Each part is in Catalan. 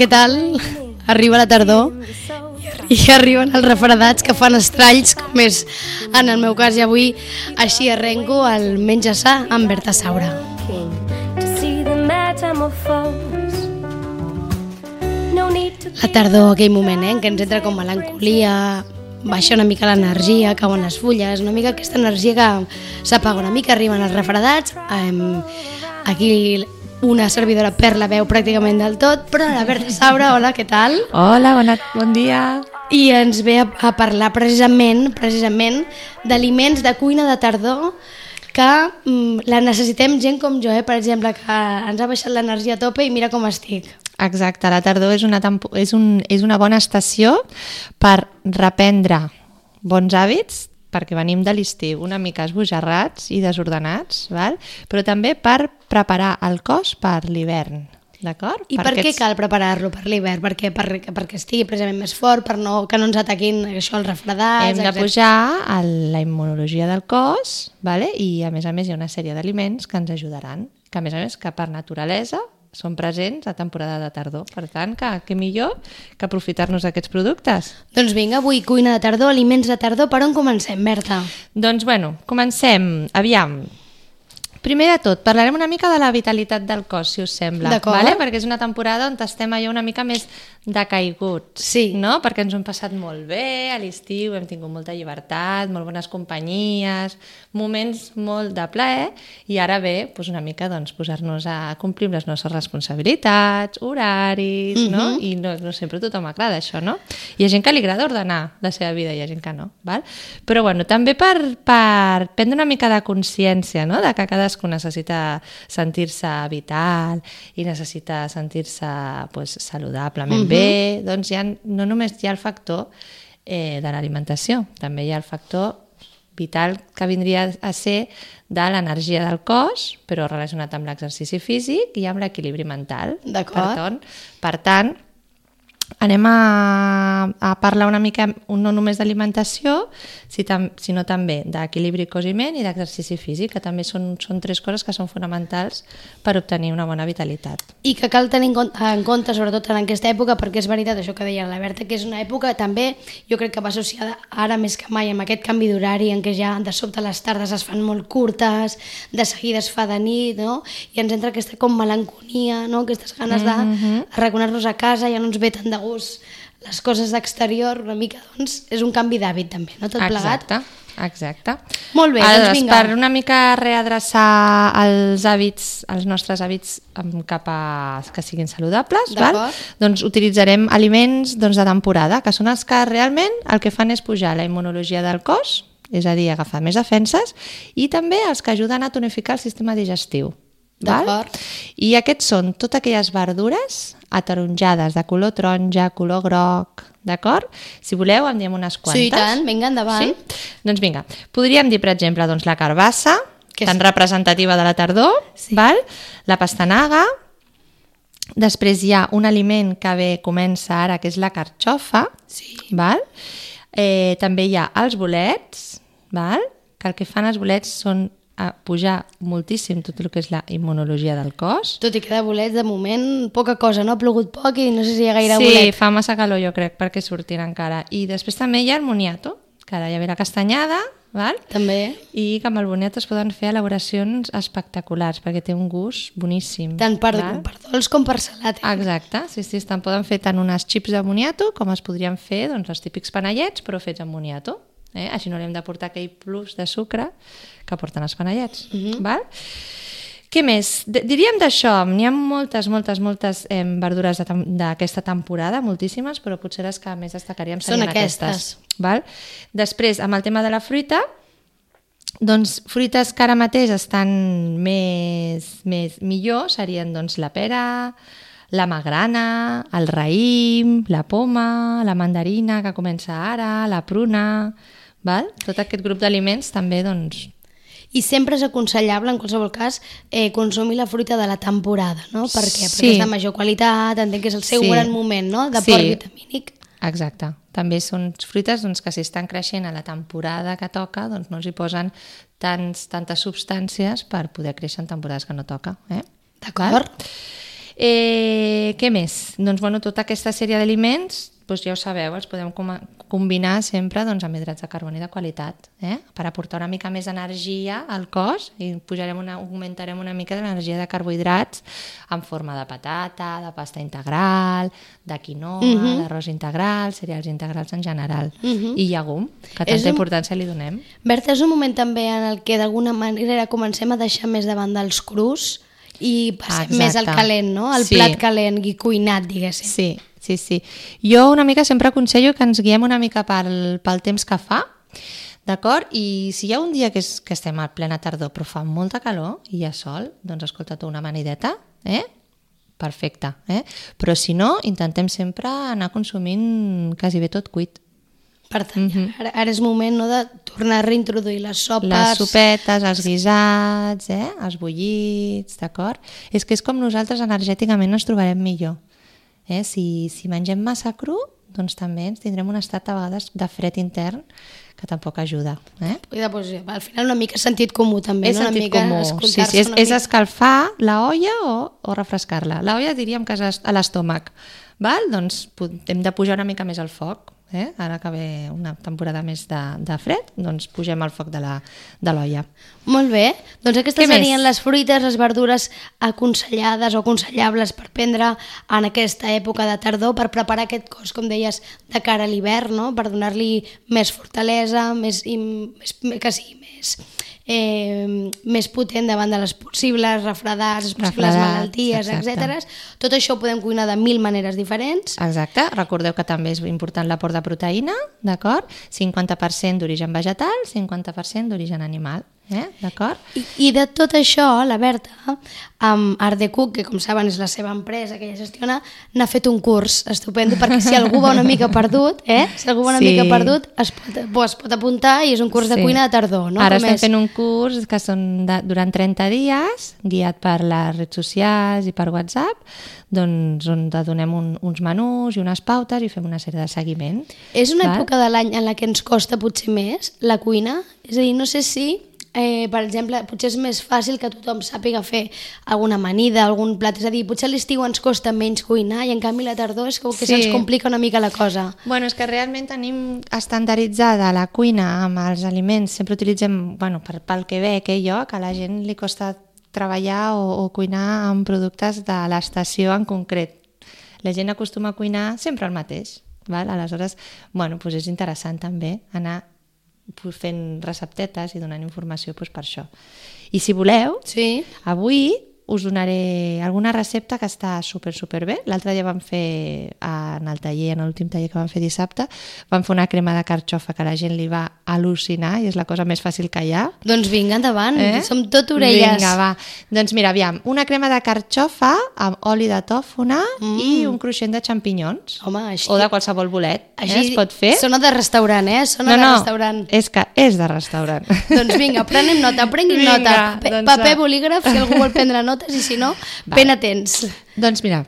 Què tal? Arriba la tardor i arriben els refredats que fan estralls, com és en el meu cas i avui així arrenco el Menja Sa amb Berta Saura. La tardor, aquell moment eh, en què ens entra com melancolia, baixa una mica l'energia, cauen les fulles, una mica aquesta energia que s'apaga una mica, arriben els refredats, eh, aquí una servidora per la veu pràcticament del tot, però la Berta Saura, hola, què tal? Hola, bona, bon dia. I ens ve a, a parlar precisament precisament d'aliments de cuina de tardor que mm, la necessitem gent com jo, eh? per exemple, que ens ha baixat l'energia a tope i mira com estic. Exacte, la tardor és una, tempo, és, un, és una bona estació per reprendre bons hàbits perquè venim de l'estiu una mica esbojarrats i desordenats, val? però també per preparar el cos per l'hivern. D'acord? I per, per què cal preparar-lo per l'hivern? Perquè, per, perquè estigui precisament més fort, per no, que no ens ataquin això, els refredats... Hem de pujar a la immunologia del cos, vale? i a més a més hi ha una sèrie d'aliments que ens ajudaran, que a més a més que per naturalesa són presents a temporada de tardor. Per tant, que, que millor que aprofitar-nos d'aquests productes. Doncs vinga, avui cuina de tardor, aliments de tardor, per on comencem, Berta? Doncs bueno, comencem. Aviam, Primer de tot, parlarem una mica de la vitalitat del cos, si us sembla. Vale? Perquè és una temporada on estem allò una mica més decaiguts. Sí. No? Perquè ens ho hem passat molt bé, a l'estiu hem tingut molta llibertat, molt bones companyies, moments molt de plaer, i ara ve pues, una mica doncs, posar-nos a complir les nostres responsabilitats, horaris, mm -hmm. no? I no, no sempre a tothom agrada això, no? Hi ha gent que li agrada ordenar la seva vida, hi ha gent que no. Val? Però bueno, també per, per prendre una mica de consciència no? de que cada cadascú necessita sentir-se vital i necessita sentir-se pues, saludablement uh -huh. bé, doncs ja, no només hi ha el factor eh, de l'alimentació, també hi ha el factor vital que vindria a ser de l'energia del cos, però relacionat amb l'exercici físic i amb l'equilibri mental. D'acord. Per, per tant, anem a, a parlar una mica no només d'alimentació, si sinó també d'equilibri cos i d'exercici físic, que també són, són tres coses que són fonamentals per obtenir una bona vitalitat. I que cal tenir en compte, en compte sobretot en aquesta època, perquè és veritat això que deia la Berta, que és una època també, jo crec que va associada ara més que mai amb aquest canvi d'horari en què ja de sobte les tardes es fan molt curtes, de seguida es fa de nit, no? i ens entra aquesta com melanconia, no? aquestes ganes de mm -hmm. arraconar-nos a casa, ja no ens ve tant de gust les coses d'exterior, una mica, doncs, és un canvi d'hàbit també, no? Tot plegat. Exacte. Exacte. Molt bé, Aleshores, doncs vinga. Per una mica readreçar els hàbits, els nostres hàbits cap a que siguin saludables, val? doncs utilitzarem aliments doncs, de temporada, que són els que realment el que fan és pujar la immunologia del cos, és a dir, agafar més defenses, i també els que ajuden a tonificar el sistema digestiu. Val? I aquests són totes aquelles verdures ataronjades, de color taronja, color groc, d'acord? Si voleu, en diem unes quantes. Sí, tant, vinga, endavant. Sí? Doncs vinga, podríem dir, per exemple, doncs, la carbassa, que tan és... representativa de la tardor, sí. val? la pastanaga, després hi ha un aliment que bé comença ara, que és la carxofa, sí. val? Eh, també hi ha els bolets, val? que el que fan els bolets són a pujar moltíssim tot el que és la immunologia del cos. Tot i que de bolets, de moment, poca cosa, no? Ha plogut poc i no sé si hi ha gaire sí, bolet. Sí, fa massa calor, jo crec, perquè surtin encara. I després també hi ha el moniato, que ara ja ve la castanyada, val? També. I que amb el boniato es poden fer elaboracions espectaculars, perquè té un gust boníssim. Tant per, per dolç com per salat. Eh? Exacte, sí, sí, estan, poden fer tant unes xips de moniato com es podrien fer doncs, els típics panellets, però fets amb moniato. Eh? Així no li hem de portar aquell plus de sucre que porten els panellets. Uh -huh. val? Què més? D diríem d'això, n'hi ha moltes, moltes, moltes eh, verdures d'aquesta temporada, moltíssimes, però potser les que més destacaríem serien Són aquestes. aquestes. Val? Després, amb el tema de la fruita, doncs fruites que ara mateix estan més, més millor serien doncs, la pera, la magrana, el raïm, la poma, la mandarina que comença ara, la pruna... Val? Tot aquest grup d'aliments també doncs, i sempre és aconsellable, en qualsevol cas, eh, consumir la fruita de la temporada, no? Per què? Sí. Perquè és de major qualitat, entenc que és el seu sí. gran moment, no?, de sí. port vitamínic. Exacte. També són fruites doncs, que si estan creixent a la temporada que toca, doncs no els hi posen tants, tantes substàncies per poder créixer en temporades que no toca. Eh? D'acord. Eh, què més? Doncs, bueno, tota aquesta sèrie d'aliments, doncs ja ho sabeu, els podem com combinar sempre doncs, amb hidrats de carboni de qualitat, eh? per aportar una mica més energia al cos i pujarem una, augmentarem una mica l'energia de carbohidrats en forma de patata, de pasta integral, de quinoa, uh Mhm. -huh. d'arròs integral, cereals integrals en general, uh Mhm. -huh. i llegum, que tanta un- importància li donem. Berta, és un moment també en el que d'alguna manera comencem a deixar més de banda els crus i passem Exacte. més al calent, no? El Sí. plat calent i cuinat, diguéssim. Sí, sí, sí. Jo una mica sempre aconsello que ens guiem una mica pel, pel temps que fa, d'acord? I si hi ha un dia que, és, que estem a plena tardor però fa molta calor i hi ha sol, doncs escolta tu una amanideta, eh? Perfecte, eh? Però si no, intentem sempre anar consumint quasi bé tot cuit. Per tant, ara, ara és moment no, de tornar a reintroduir les sopes. Les sopetes, els guisats, eh? els bullits, d'acord? És que és com nosaltres energèticament ens trobarem millor. Eh? Si, si mengem massa cru, doncs també ens tindrem un estat a vegades de fred intern que tampoc ajuda. Eh? I doncs, al final una mica sentit comú també, és no? una mica comú. Sí, sí, és, una és mica. escalfar la olla o, o refrescar-la. La olla diríem que és a l'estómac. Val? Doncs hem de pujar una mica més el foc. Eh? Ara que ve una temporada més de, de fred, doncs pugem el foc de la- de l'olla. Molt bé, doncs aquestes Què més? serien les fruites, les verdures aconsellades o aconsellables per prendre en aquesta època de tardor per preparar aquest cos, com deies, de cara a l'hivern, no? per donar-li més fortalesa, més, i, més, que sigui més, eh, més potent davant de les possibles refredats, les possibles Refredats, malalties, etc. Tot això ho podem cuinar de mil maneres diferents. Exacte, recordeu que també és important l'aport de proteïna, d'acord? 50% d'origen vegetal, 50% d'origen animal, eh? d'acord? I, I de tot això, la Berta, amb Art de Cook, que com saben és la seva empresa que ella gestiona, n'ha fet un curs estupendo, perquè si algú va una mica perdut, eh? si algú va una Sí. mica perdut, es pot, es pot apuntar i és un curs de Sí. cuina de tardor, no? Ara Com estem és? fent un curs que són de, durant 30 dies, guiat per les redes socials i per WhatsApp, doncs on te donem un, uns menús i unes pautes i fem una sèrie de seguiment. És una val? època de l'any en la que ens costa potser més la cuina? És a dir, no sé si, eh, per exemple, potser és més fàcil que tothom sàpiga fer alguna amanida, algun plat. És a dir, potser a l'estiu ens costa menys cuinar i en canvi la tardor és com que Sí. se'ns complica una mica la cosa. Bueno, és que realment tenim estandarditzada la cuina amb els aliments, sempre utilitzem, bueno, per, pel que ve que jo, que a la gent li costa treballar o, o cuinar amb productes de l'estació en concret. La gent acostuma a cuinar sempre el mateix, val? aleshores, bueno, doncs és interessant també anar fent receptetes i donant informació pues, per això. I si voleu, Sí. Avui us donaré alguna recepta que està super, super bé. L'altre dia vam fer, en el taller, en l'últim taller que vam fer dissabte, vam fer una crema de carxofa que la gent li va al·lucinar i és la cosa més fàcil que hi ha. Doncs vinga, endavant, eh? som tot orelles. Vinga, va. Doncs mira, aviam, una crema de carxofa amb oli de tòfona mm. i un cruixent de xampinyons. Home, així... O de qualsevol bolet. Així eh? Es pot fer. Sona de restaurant, eh? Sona no, de no, restaurant. és que és de restaurant. Doncs vinga, prenem nota, prenguin Vinga, nota. Paper, doncs paper, bolígraf, si algú vol prendre notes, i si no, ben atents. Doncs mira,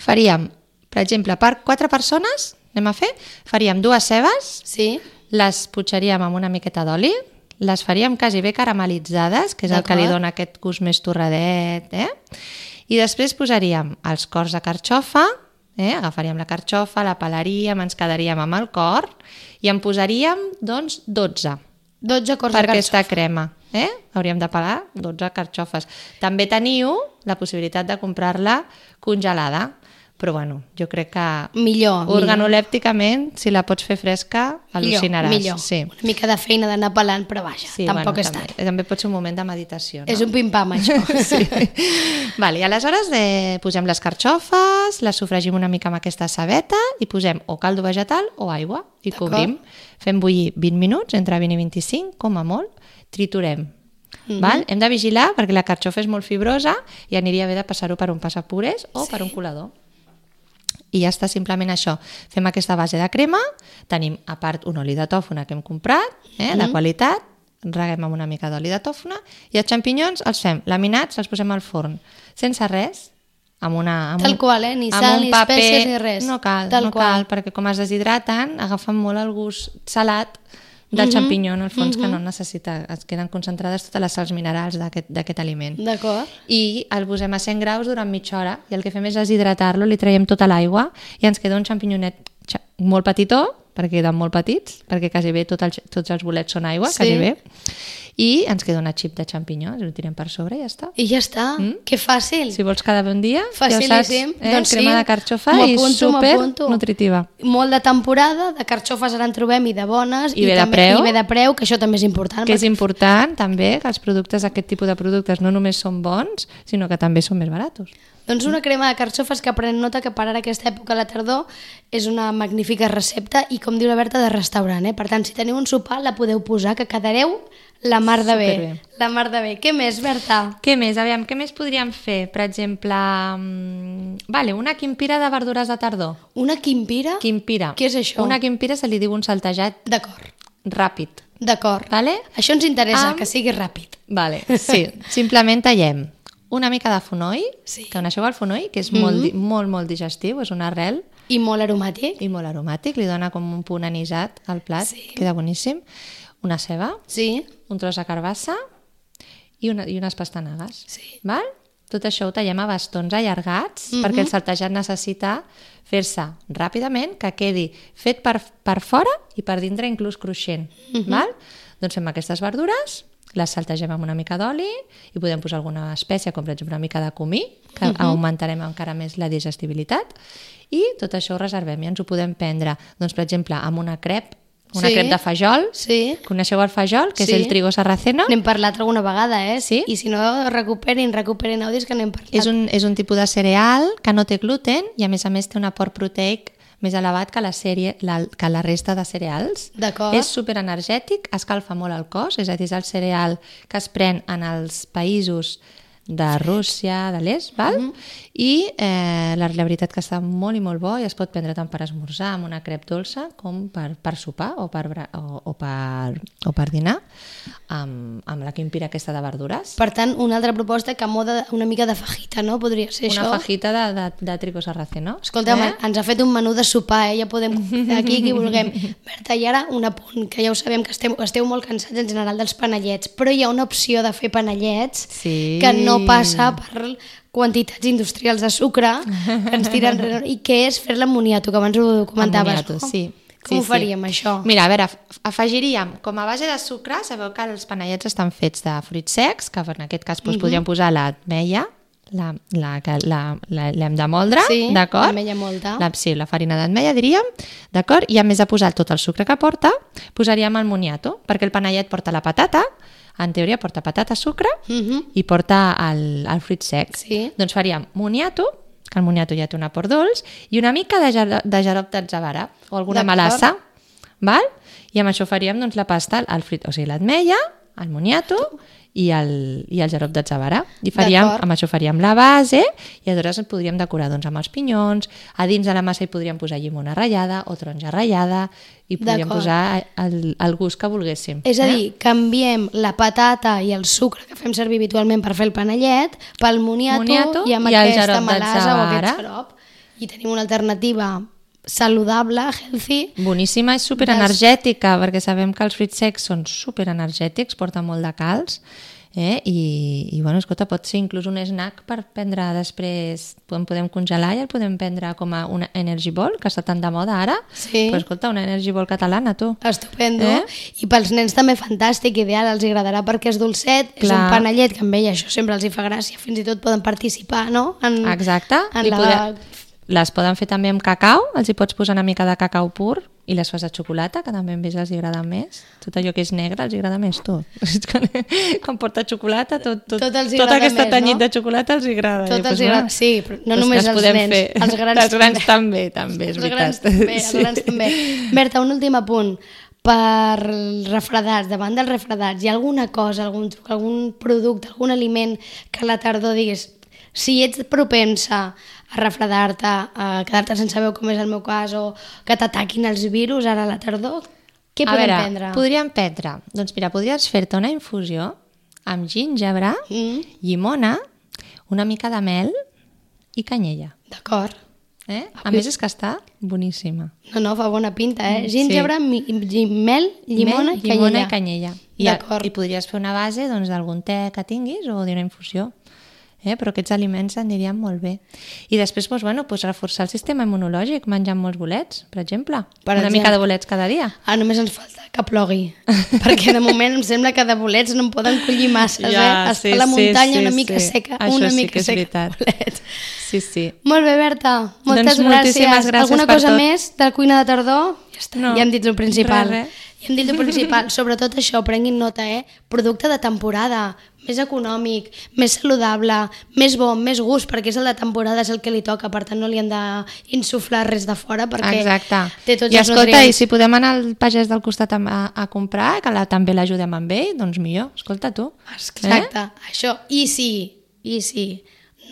faríem, per exemple, per quatre persones, anem a fer, faríem dues cebes, Sí? les putxaríem amb una miqueta d'oli, les faríem quasi bé caramelitzades, que és el que li dona aquest gust més torradet, eh? I després posaríem els cors de carxofa, eh? agafaríem la carxofa, la pelaríem, ens quedaríem amb el cor i en posaríem, doncs, 12 12 cors per de carxofa. aquesta crema. Eh? Hauríem de pelar 12 carxofes. També teniu la possibilitat de comprar-la congelada, però bueno, jo crec que Millor, millor. organolèpticament, si la pots fer fresca, al·lucinaràs. Millor, millor. Sí. Una mica de feina d'anar pelant, però vaja, Sí, tampoc bueno, és també, tant. també pot ser un moment de meditació. No? És un pim-pam, això. Sí. vale, i aleshores eh, posem les carxofes, les sofregim una mica amb aquesta cebeta i posem o caldo vegetal o aigua i cobrim. Fem bullir 20 minuts, entre 20 i 25, com a molt, triturem. Mhm. Val? Hem de vigilar perquè la carxofa és molt fibrosa i aniria bé de passar-ho per un passapures o Sí. per un colador. I ja està simplement això. Fem aquesta base de crema, tenim a part un oli de tòfona que hem comprat, eh, Mhm. de qualitat, reguem amb una mica d'oli de tòfona i els xampinyons els fem laminats, els posem al forn, sense res, amb una... Amb Tal un, qual, eh? Ni sal, ni paper- espècies, ni res. No cal, Tal no qual. cal, perquè com es deshidraten, agafen molt el gust salat del xampinyó, en el fons, que no necessita, es queden concentrades totes les sals minerals d'aquest d'aquest aliment. D'acord. I el posem a 100 graus durant mitja hora i el que fem és deshidratar-lo, li traiem tota l'aigua i ens queda un xampinyonet xa- molt petitó, perquè queden molt petits, perquè quasi bé tot el, tots els bolets són aigua, Sí. quasi bé, i ens queda una xip de xampinyó, ens ho tirem per sobre i ja està. I ja està. Que fàcil. Si vols cada bon dia, Facilíssim. ja ho saps, eh? Doncs sí. crema de carxofa i super nutritiva. Molt de temporada, de carxofes ara en trobem i de bones. I bé de també, preu. I bé de preu, que això també és important. Que és important també que els productes, aquest tipus de productes, no només són bons, sinó que també són més baratos. Doncs una crema de carxofes que pren nota que per ara aquesta època a la tardor és una magnífica recepta i com diu la Berta de restaurant, eh? Per tant, si teniu un sopar la podeu posar que quedareu la mar de bé. Superbé. La mar de bé. Què més, Berta? Què més? Aviam, què més podríem fer? Per exemple, mm, vale, una quimpira de verdures de tardor. Una quimpira? Quimpira. Què és això? Una quimpira se li diu un saltejat D'acord, ràpid. d'acord. Vale? Això ens interessa, Amb- que sigui ràpid. Vale, sí. Simplement tallem una mica de fonoll, Sí. que coneixeu el fonoll, que és molt, di- molt, molt digestiu, és una arrel I molt aromàtic. i molt aromàtic, li dona com un punt anisat al plat, Sí. queda boníssim. Una ceba, Sí, un tros de carbassa i, una, i unes pastanagues. Sí. Val? Tot això ho tallem a bastons allargats perquè el saltejat necessita fer-se ràpidament, que quedi fet per, per fora i per dintre inclús cruixent. val? Doncs fem aquestes verdures, les saltegem amb una mica d'oli i podem posar alguna espècie, com per exemple una mica de comí, que augmentarem encara més la digestibilitat, i tot això ho reservem i ens ho podem prendre, doncs, per exemple, amb una crep, una Sí. crep de fajol, sí. Coneixeu el fajol, que Sí. és el trigo sarraceno? N'hem parlat alguna vegada, eh? Sí. I si no, recuperin, recuperin àudios que n'hem parlat. És un, és un tipus de cereal que no té gluten i a més a més té un aport proteic més elevat que la, sèrie, la, que la resta de cereals. D'acord. És superenergètic, escalfa molt el cos, és a dir, és el cereal que es pren en els països de Rússia, de l'est, val? Mhm. I eh, la, la veritat que està molt i molt bo i es pot prendre tant per esmorzar amb una crep dolça com per, per sopar o per, o, o per, o per dinar amb, amb la quimpira aquesta de verdures. Per tant, una altra proposta que moda una mica de fajita, no? Podria ser Una això. fajita de, de, de trigo sarraceno. Escolta'm, Eh? ens ha fet un menú de sopar, eh? ja podem aquí qui vulguem. Berta, i ara un apunt, que ja ho sabem que esteu, esteu molt cansats en general dels panellets, però hi ha una opció de fer panellets Sí. que no passa per quantitats industrials de sucre que ens tiren i que és fer l'amoniato, que abans ho comentaves. Ammoniato, no? sí. Com Sí, ho sí. faríem, això? Mira, a veure, af- afegiríem, com a base de sucre, sabeu que els panellets estan fets de fruits secs, que en aquest cas doncs, podríem posar l'ametlla, la, la, la, la, l'hem de moldre, Sí, d'acord? l'ametlla molta. La, sí, la farina d'ametlla, diríem, d'acord? I a més de posar tot el sucre que porta, posaríem el moniato, perquè el panellet porta la patata, en teoria porta patata, sucre, Mhm. i porta el, el fruit sec. Sí. Doncs faríem moniato, que el moniato ja té un aport dolç, i una mica de, jar de jarop d'atzavara, o alguna melassa, val? i amb això faríem doncs, la pasta, el frit, o sigui, l'ametlla, el moniato i el, i el jarop d'atzavara. I faríem, amb això faríem la base i aleshores el podríem decorar doncs, amb els pinyons, a dins de la massa hi podríem posar llimona ratllada o taronja ratllada i podríem posar el, el gust que volguéssim. És a dir, canviem la patata i el sucre que fem servir habitualment per fer el panellet pel moniato, Moniato i amb i aquesta xarop melassa o aquest xarop. I tenim una alternativa saludable, healthy, Boníssima, és superenergètica, perquè sabem que els fruits secs són superenergètics, porten molt de calç, eh? I, i bueno, escolta, pot ser inclús un snack per prendre després, podem, podem congelar i el podem prendre com a una energy ball, que està tan de moda ara, Sí. però escolta, una energy ball catalana, tu. estupendo. Eh? I pels nens també fantàstic, ideal, els agradarà perquè és dolcet, és Clar. un panellet que amb ell això sempre els hi fa gràcia, fins i tot poden participar, no? En, Exacte. En I la... podem- Les poden fer també amb cacau, els hi pots posar una mica de cacau pur i les fas de xocolata, que també amb ells els agrada més. Tot allò que és negre els agrada més, tu. quan, porta xocolata, tot, tot, Tot els agrada aquesta més, tanyit no? de xocolata els agrada. Tot I, els doncs, agrada- bueno, sí, però no doncs només els nens, fer. els grans els grans també. també, és els veritat. grans també, els grans també. Berta, un últim apunt. Per refredats, davant dels refredats, hi ha alguna cosa, algun truc, algun producte, algun aliment que a la tardor diguis si ets propensa a refredar-te, a quedar-te sense veu, com és el meu cas, o que t'ataquin els virus ara a la tardor, què a podem veure, prendre? podríem prendre, doncs mira, podries fer-te una infusió amb gingebre, Mm, llimona, una mica de mel i canyella. D'acord. Eh? A més és que està boníssima. No, no, fa bona pinta, eh? Gingebre, mi, mi- mel, llimona, Mel, i llimona canyella. i canyella. I. I podries fer una base doncs, d'algun te que tinguis o d'una infusió. Eh? Però aquests aliments anirien molt bé. I després, doncs, bueno, doncs, reforçar el sistema immunològic menjant molts bolets, per exemple. Per una exemple. mica de bolets cada dia. Ah, només ens falta que plogui, perquè de moment em sembla que de bolets no en poden collir masses, Ja, eh? Està sí, la muntanya sí, una mica sí. seca, Això una sí mica que és seca. veritat. Bolets. Sí, sí. Molt bé, Berta, moltes Doncs gràcies. gràcies Alguna cosa tot. més de la cuina de tardor? Ja està, No, ja hem dit el principal. res, res. Hem dit el principal. Sobretot això, prenguin nota, eh? Producte de temporada, més econòmic, més saludable, més bon, més gust, perquè és el de temporada, és el que li toca, per tant no li han d'insuflar res de fora, perquè Exacte. té tots I els escolta, i nutrients. si podem anar al pagès del costat a, a, a comprar, que la, també l'ajudem amb ell, doncs millor. Escolta tu. Exacte, eh? això. I si, i si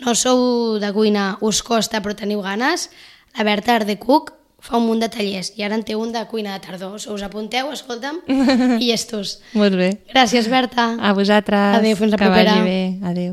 no sou de cuina, us costa però teniu ganes, la Berta Ardecuc fa un munt de tallers i ara en té un de cuina de tardor. So, us apunteu, escolta'm, i llestos. Eh? Molt bé. Gràcies, Berta. A vosaltres. Adéu, fins la que propera. vagi bé. Adéu.